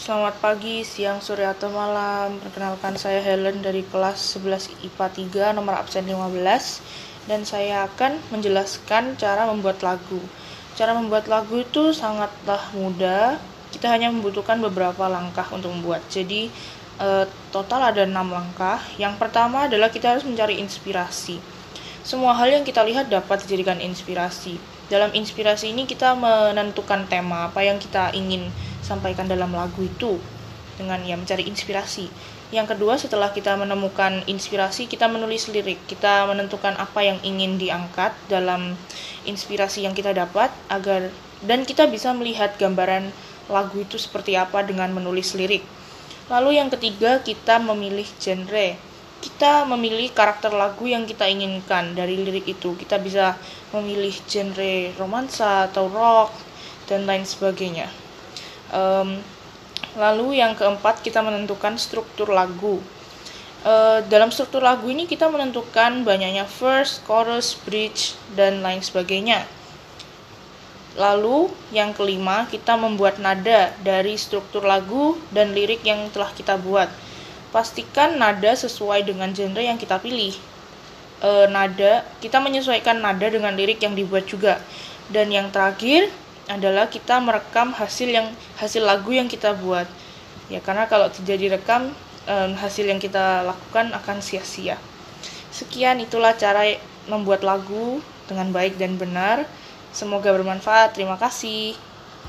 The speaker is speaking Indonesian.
Selamat pagi, siang, sore, atau malam. Perkenalkan saya Helen dari kelas 11 IPA 3 nomor absen 15 dan saya akan menjelaskan cara membuat lagu. Cara membuat lagu itu sangatlah mudah. Kita hanya membutuhkan beberapa langkah untuk membuat. Jadi eh, total ada enam langkah. Yang pertama adalah kita harus mencari inspirasi. Semua hal yang kita lihat dapat dijadikan inspirasi. Dalam inspirasi ini kita menentukan tema apa yang kita ingin sampaikan dalam lagu itu dengan ya mencari inspirasi. Yang kedua setelah kita menemukan inspirasi kita menulis lirik. Kita menentukan apa yang ingin diangkat dalam inspirasi yang kita dapat agar dan kita bisa melihat gambaran lagu itu seperti apa dengan menulis lirik. Lalu yang ketiga kita memilih genre kita memilih karakter lagu yang kita inginkan dari lirik itu. Kita bisa memilih genre romansa atau rock dan lain sebagainya. Um, lalu yang keempat kita menentukan struktur lagu. Uh, dalam struktur lagu ini kita menentukan banyaknya verse, chorus, bridge dan lain sebagainya. Lalu yang kelima kita membuat nada dari struktur lagu dan lirik yang telah kita buat pastikan nada sesuai dengan genre yang kita pilih. E, nada, kita menyesuaikan nada dengan lirik yang dibuat juga. Dan yang terakhir adalah kita merekam hasil yang hasil lagu yang kita buat. Ya, karena kalau tidak direkam, e, hasil yang kita lakukan akan sia-sia. Sekian itulah cara membuat lagu dengan baik dan benar. Semoga bermanfaat. Terima kasih.